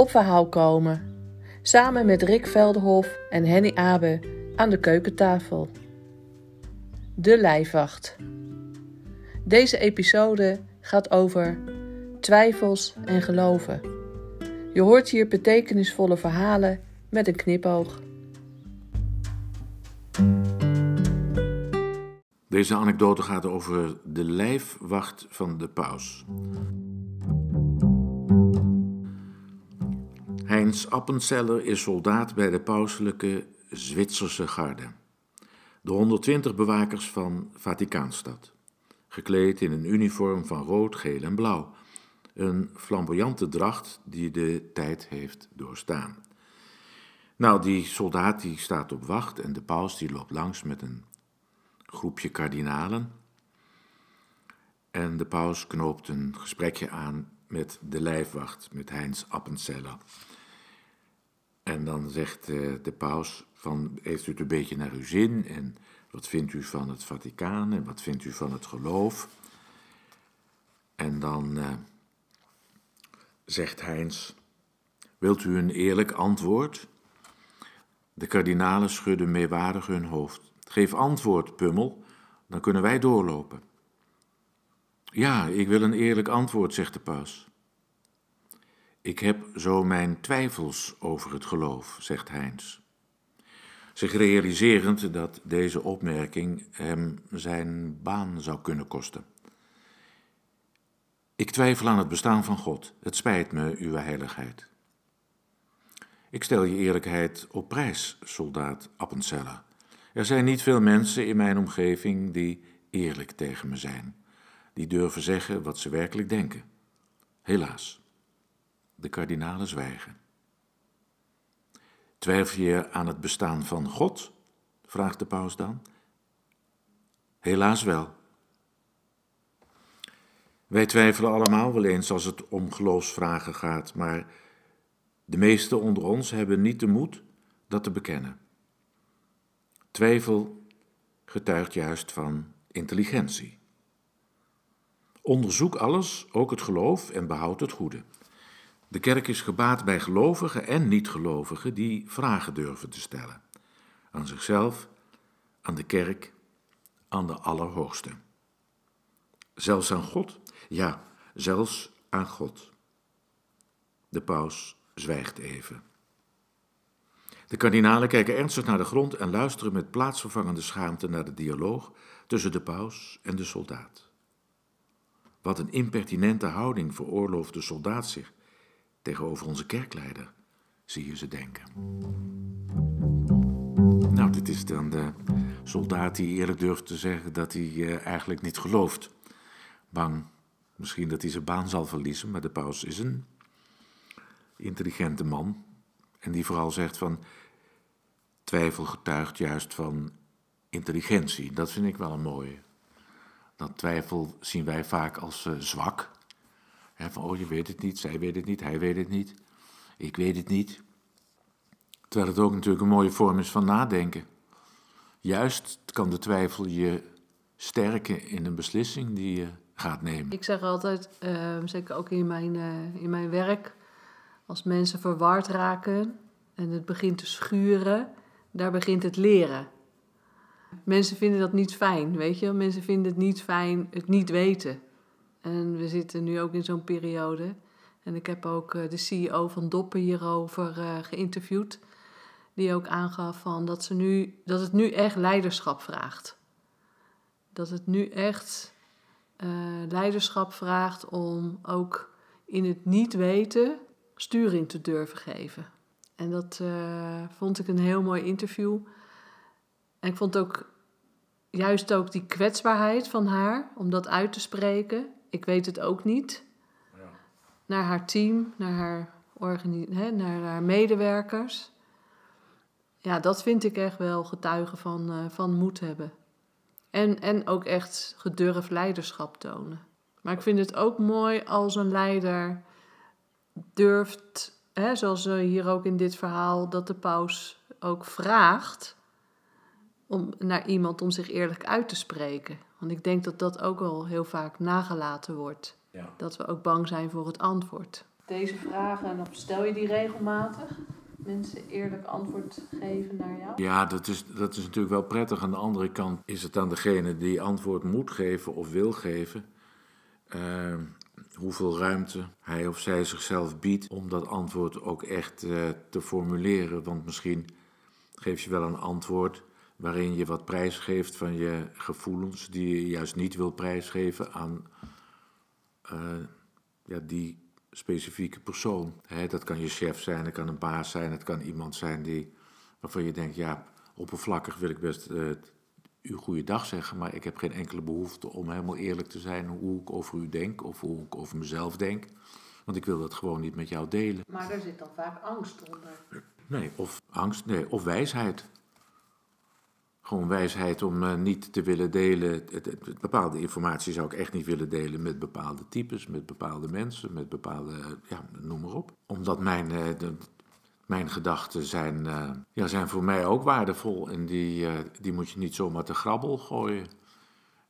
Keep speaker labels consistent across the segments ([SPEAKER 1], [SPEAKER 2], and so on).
[SPEAKER 1] op verhaal komen. Samen met Rick Veldenhof en Henny Abe aan de keukentafel. De Lijfwacht. Deze episode gaat over twijfels en geloven. Je hoort hier betekenisvolle verhalen met een knipoog.
[SPEAKER 2] Deze anekdote gaat over de lijfwacht van de paus. Heinz Appenzeller is soldaat bij de pauselijke Zwitserse garde. De 120 bewakers van Vaticaanstad. Gekleed in een uniform van rood, geel en blauw. Een flamboyante dracht die de tijd heeft doorstaan. Nou, die soldaat die staat op wacht en de paus die loopt langs met een groepje kardinalen. En de paus knoopt een gesprekje aan met de lijfwacht, met Heinz Appenzeller. En dan zegt uh, de paus van, heeft u het een beetje naar uw zin en wat vindt u van het Vaticaan en wat vindt u van het geloof? En dan uh, zegt Heinz, wilt u een eerlijk antwoord? De kardinalen schudden meewarig hun hoofd. Geef antwoord, Pummel, dan kunnen wij doorlopen. Ja, ik wil een eerlijk antwoord, zegt de paus. Ik heb zo mijn twijfels over het geloof, zegt Heinz. Zich realiserend dat deze opmerking hem zijn baan zou kunnen kosten. Ik twijfel aan het bestaan van God. Het spijt me, uw heiligheid. Ik stel je eerlijkheid op prijs, soldaat Appenzeller. Er zijn niet veel mensen in mijn omgeving die eerlijk tegen me zijn, die durven zeggen wat ze werkelijk denken. Helaas, de kardinalen zwijgen. Twijfel je aan het bestaan van God? vraagt de paus dan. Helaas wel. Wij twijfelen allemaal wel eens als het om geloofsvragen gaat, maar de meesten onder ons hebben niet de moed dat te bekennen. Twijfel getuigt juist van intelligentie. Onderzoek alles, ook het geloof, en behoud het goede. De kerk is gebaat bij gelovigen en niet-gelovigen die vragen durven te stellen. Aan zichzelf, aan de kerk, aan de Allerhoogste. Zelfs aan God? Ja, zelfs aan God. De paus zwijgt even. De kardinalen kijken ernstig naar de grond en luisteren met plaatsvervangende schaamte naar de dialoog tussen de paus en de soldaat. Wat een impertinente houding veroorlooft de soldaat zich tegenover onze kerkleider, zie je ze denken. Nou, dit is dan de soldaat die eerlijk durft te zeggen dat hij uh, eigenlijk niet gelooft. Bang misschien dat hij zijn baan zal verliezen, maar de paus is een intelligente man. En die vooral zegt van, twijfel getuigt juist van intelligentie. Dat vind ik wel een mooie. Dat twijfel zien wij vaak als uh, zwak. Van, oh, je weet het niet, zij weet het niet, hij weet het niet, ik weet het niet. Terwijl het ook natuurlijk een mooie vorm is van nadenken. Juist kan de twijfel je sterken in een beslissing die je gaat nemen.
[SPEAKER 1] Ik zeg altijd, uh, zeker ook in mijn, uh, in mijn werk, als mensen verward raken en het begint te schuren, daar begint het leren. Mensen vinden dat niet fijn, weet je. Mensen vinden het niet fijn het niet weten. En we zitten nu ook in zo'n periode. En ik heb ook eh, de CEO van Doppen hierover uh, geïnterviewd. Die ook aangaf van dat, ze nu, dat het nu echt leiderschap vraagt. Dat het nu echt uh, leiderschap vraagt om ook in het niet weten sturing te durven geven. En dat vond ik een heel mooi interview. En ik vond ook juist ook die kwetsbaarheid van haar om dat uit te spreken. Ik weet het ook niet. Ja. Naar haar team, naar haar, hè, naar haar medewerkers. Ja, dat vind ik echt wel getuigen van, uh, van moed hebben. En, en ook echt gedurfd leiderschap tonen. Maar ik vind het ook mooi als een leider durft hè, zoals hier ook in dit verhaal, dat de paus ook vraagt om, naar iemand om zich eerlijk uit te spreken. Want ik denk dat dat ook wel heel vaak nagelaten wordt. Ja. Dat we ook bang zijn voor het antwoord. deze vragen, of stel je die regelmatig? Mensen eerlijk antwoord geven naar jou?
[SPEAKER 2] Ja, dat is, dat is natuurlijk wel prettig. Aan de andere kant is het aan degene die antwoord moet geven of wil geven. eh, hoeveel ruimte hij of zij zichzelf biedt om dat antwoord ook echt eh, te formuleren. Want misschien geef je wel een antwoord waarin je wat prijs geeft van je gevoelens, die je juist niet wil prijsgeven aan eh, ja, die specifieke persoon. Hè, dat kan je chef zijn, dat kan een baas zijn, het kan iemand zijn die, waarvan je denkt, ja, oppervlakkig wil ik best eh, u goeiedag zeggen, maar ik heb geen enkele behoefte om helemaal eerlijk te zijn hoe ik over u denk of hoe ik over mezelf denk. Want ik wil dat gewoon niet met jou delen.
[SPEAKER 1] Maar daar zit dan vaak angst onder.
[SPEAKER 2] Nee, of angst, nee, of wijsheid. Gewoon wijsheid om eh, niet te willen delen. Bepaalde informatie zou ik echt niet willen delen met bepaalde types, met bepaalde mensen, met bepaalde, eh, ja, noem maar op. Omdat mijn, eh, de- mijn gedachten zijn, ja, zijn voor mij ook waardevol en die, die moet je niet zomaar te grabbel gooien.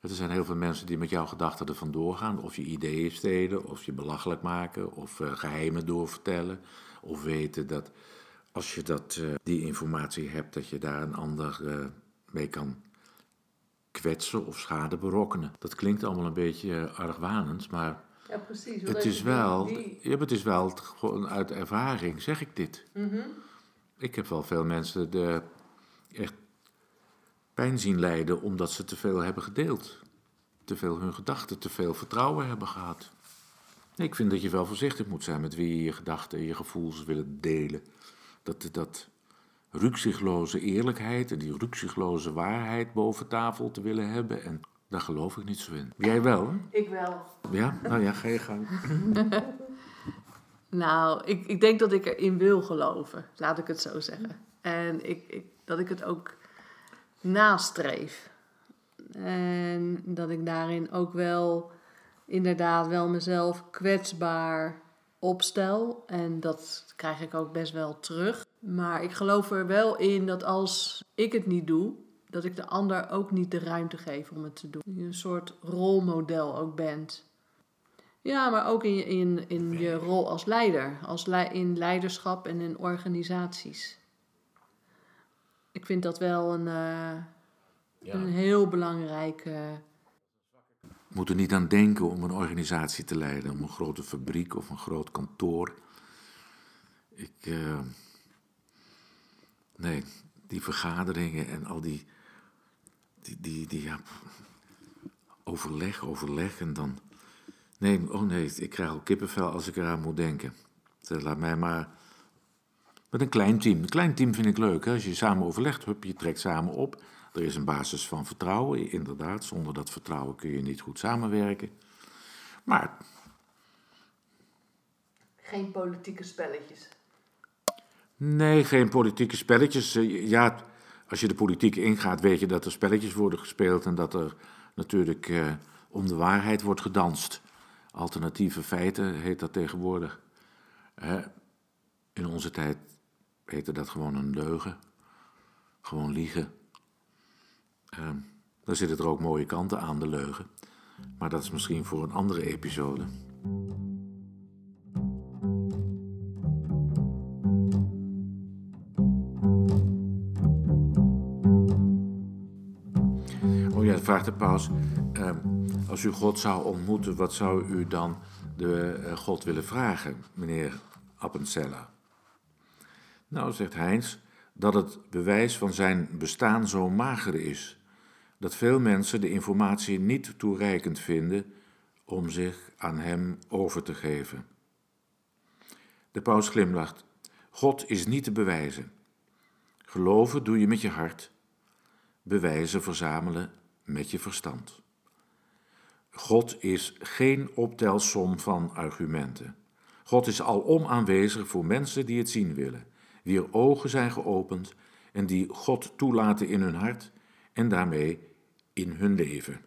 [SPEAKER 2] Er zijn heel veel mensen die met jouw gedachten er vandoor gaan. Of je ideeën stelen, of je belachelijk maken, of eh, geheimen doorvertellen. Of weten dat als je dat, die informatie hebt, dat je daar een ander mee kan kwetsen of schade berokkenen. Dat klinkt allemaal een beetje eh, argwanend, maar
[SPEAKER 1] Ja, precies.
[SPEAKER 2] het is wel, ja, het is wel gewoon uit ervaring, zeg ik dit.
[SPEAKER 1] Mhm.
[SPEAKER 2] Ik heb wel veel mensen de, echt pijn zien lijden omdat ze te veel hebben gedeeld. Te veel hun gedachten, te veel vertrouwen hebben gehad. Ik vind dat je wel voorzichtig moet zijn met wie je je gedachten en je gevoelens willen delen. Dat, dat rukzichtloze eerlijkheid en die rukzichtloze waarheid boven tafel te willen hebben. En daar geloof ik niet zo in. Jij wel, hè?
[SPEAKER 1] Ik wel.
[SPEAKER 2] Ja? Nou ja, ga je gang.
[SPEAKER 1] Nou, ik, ik denk dat ik erin wil geloven, laat ik het zo zeggen. En ik, ik, dat ik het ook nastreef. En dat ik daarin ook wel inderdaad wel mezelf kwetsbaar opstel. En dat krijg ik ook best wel terug. Maar ik geloof er wel in dat als ik het niet doe, dat ik de ander ook niet de ruimte geef om het te doen. Dat je een soort rolmodel ook bent. Ja, maar ook in je, in, in je rol als leider. Als lei- in leiderschap en in organisaties. Ik vind dat wel een, eh, een heel belangrijke.
[SPEAKER 2] moet er niet aan denken om een organisatie te leiden, om een grote fabriek of een groot kantoor. Ik, eh, nee, die vergaderingen en al die, die, die, die ja, overleg, overleg en dan. Nee, oh nee, ik krijg al kippenvel als ik eraan moet denken. Dus laat mij maar. Met een klein team. Een klein team vind ik leuk. Hè? Als je samen overlegt, hup, je trekt samen op. Er is een basis van vertrouwen, inderdaad. Zonder dat vertrouwen kun je niet goed samenwerken. Maar
[SPEAKER 1] Geen politieke spelletjes.
[SPEAKER 2] Nee, geen politieke spelletjes. Eh, Ja, als je de politiek ingaat, weet je dat er spelletjes worden gespeeld en dat er natuurlijk eh, om de waarheid wordt gedanst. Alternatieve feiten heet dat tegenwoordig. In onze tijd heette dat gewoon een leugen. Gewoon liegen. Ehm, daar zitten er ook mooie kanten aan, de leugen. Maar dat is misschien voor een andere episode. Vraagt de paus. ehm, als u God zou ontmoeten, wat zou u dan de eh, God willen vragen, meneer Appenzeller? Nou, zegt Heinz, dat het bewijs van zijn bestaan zo mager is dat veel mensen de informatie niet toereikend vinden om zich aan hem over te geven. De paus glimlacht. God is niet te bewijzen. Geloven doe je met je hart, bewijzen verzamelen met je verstand. God is geen optelsom van argumenten. God is alom aanwezig voor mensen die het zien willen, wier ogen zijn geopend en die God toelaten in hun hart en daarmee in hun leven.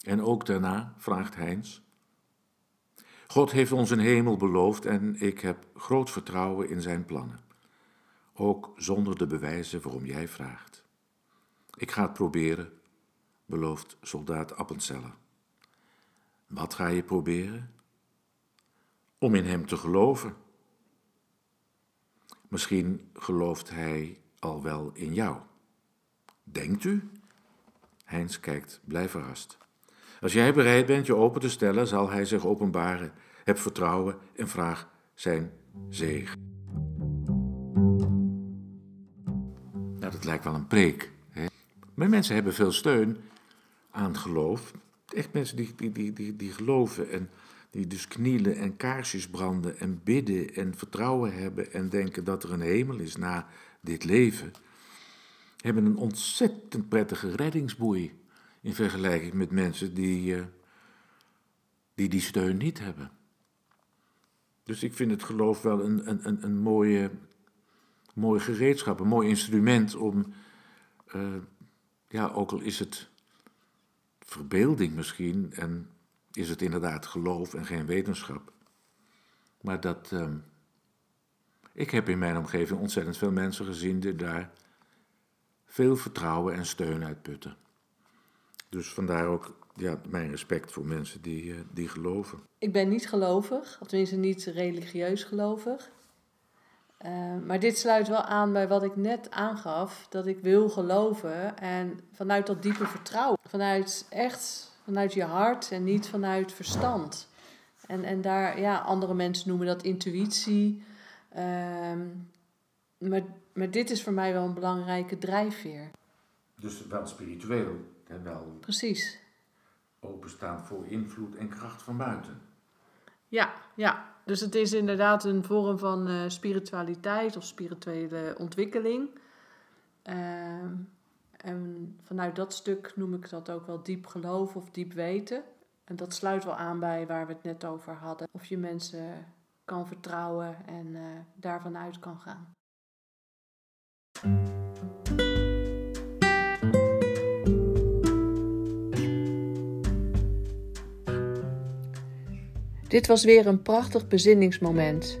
[SPEAKER 2] En ook daarna, vraagt Heinz. God heeft ons een hemel beloofd en ik heb groot vertrouwen in zijn plannen. Ook zonder de bewijzen waarom jij vraagt. Ik ga het proberen, belooft soldaat Appenzeller. Wat ga je proberen? om in hem te geloven. Misschien gelooft hij al wel in jou. Denkt u? Heinz kijkt blij verrast. Als jij bereid bent je open te stellen, zal hij zich openbaren. Heb vertrouwen en vraag zijn zegen. Nou, dat lijkt wel een preek. Hè? Maar mensen hebben veel steun aan geloof. Echt mensen die, die, die, die, die geloven en die dus knielen en kaarsjes branden en bidden en vertrouwen hebben en denken dat er een hemel is na dit leven, hebben een ontzettend prettige reddingsboei in vergelijking met mensen die, uh, die die steun niet hebben. Dus ik vind het geloof wel een, een, een, een mooie, mooi gereedschap, een mooi instrument om, uh, ja, ook al is het verbeelding misschien en is het inderdaad geloof en geen wetenschap. Maar dat. Uh, ik heb in mijn omgeving ontzettend veel mensen gezien die daar veel vertrouwen en steun uit putten. Dus vandaar ook ja, mijn respect voor mensen die, uh, die geloven.
[SPEAKER 1] Ik ben niet gelovig, tenminste niet religieus gelovig. Uh, maar dit sluit wel aan bij wat ik net aangaf, dat ik wil geloven en vanuit dat diepe vertrouwen, vanuit echt, vanuit je hart en niet vanuit verstand. En, en daar, ja, andere mensen noemen dat intuïtie. Uh, maar, maar dit is voor mij wel een belangrijke drijfveer.
[SPEAKER 2] Dus wel spiritueel en wel.
[SPEAKER 1] Precies.
[SPEAKER 2] Openstaan voor invloed en kracht van buiten.
[SPEAKER 1] Ja, ja. Dus het is inderdaad een vorm van uh, spiritualiteit of spirituele ontwikkeling. Uh, en vanuit dat stuk noem ik dat ook wel diep geloof of diep weten. En dat sluit wel aan bij waar we het net over hadden. Of je mensen kan vertrouwen en uh, daarvan uit kan gaan. Dit was weer een prachtig bezinningsmoment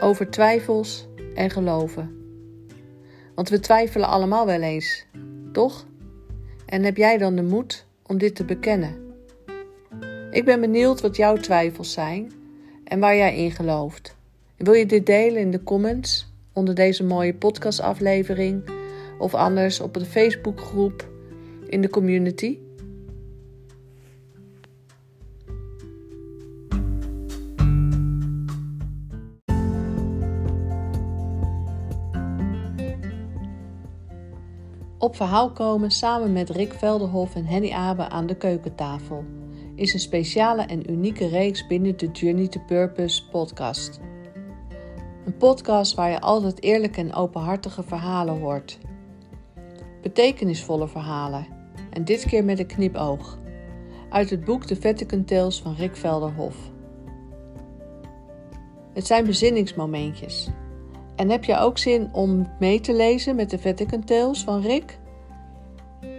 [SPEAKER 1] over twijfels en geloven. Want we twijfelen allemaal wel eens, toch? En heb jij dan de moed om dit te bekennen? Ik ben benieuwd wat jouw twijfels zijn en waar jij in gelooft. Wil je dit delen in de comments onder deze mooie podcastaflevering of anders op de Facebookgroep in de community? Op verhaal komen samen met Rick Velderhof en Henny Abe aan de keukentafel is een speciale en unieke reeks binnen de Journey to Purpose podcast. Een podcast waar je altijd eerlijke en openhartige verhalen hoort. Betekenisvolle verhalen en dit keer met een knipoog. Uit het boek The Vatican Tales van Rick Velderhof. Het zijn bezinningsmomentjes en heb je ook zin om mee te lezen met de Vatican Tales van Rick?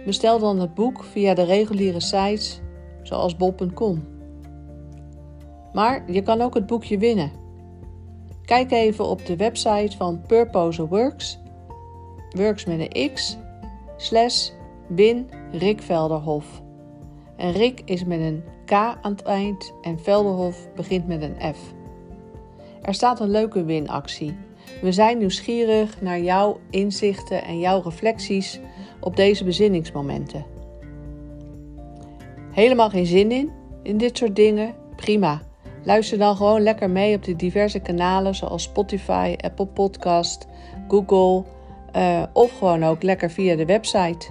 [SPEAKER 1] Bestel dan het boek via de reguliere sites zoals bol.com. Maar je kan ook het boekje winnen. Kijk even op de website van Purpose Works, works met een x, slash win Rick Velderhof. En Rick is met een K aan het eind en Velderhof begint met een F. Er staat een leuke winactie we zijn nieuwsgierig naar jouw inzichten en jouw reflecties op deze bezinningsmomenten. Helemaal geen zin in, in dit soort dingen? Prima. Luister dan gewoon lekker mee op de diverse kanalen zoals Spotify, Apple Podcast, Google uh, of gewoon ook lekker via de website.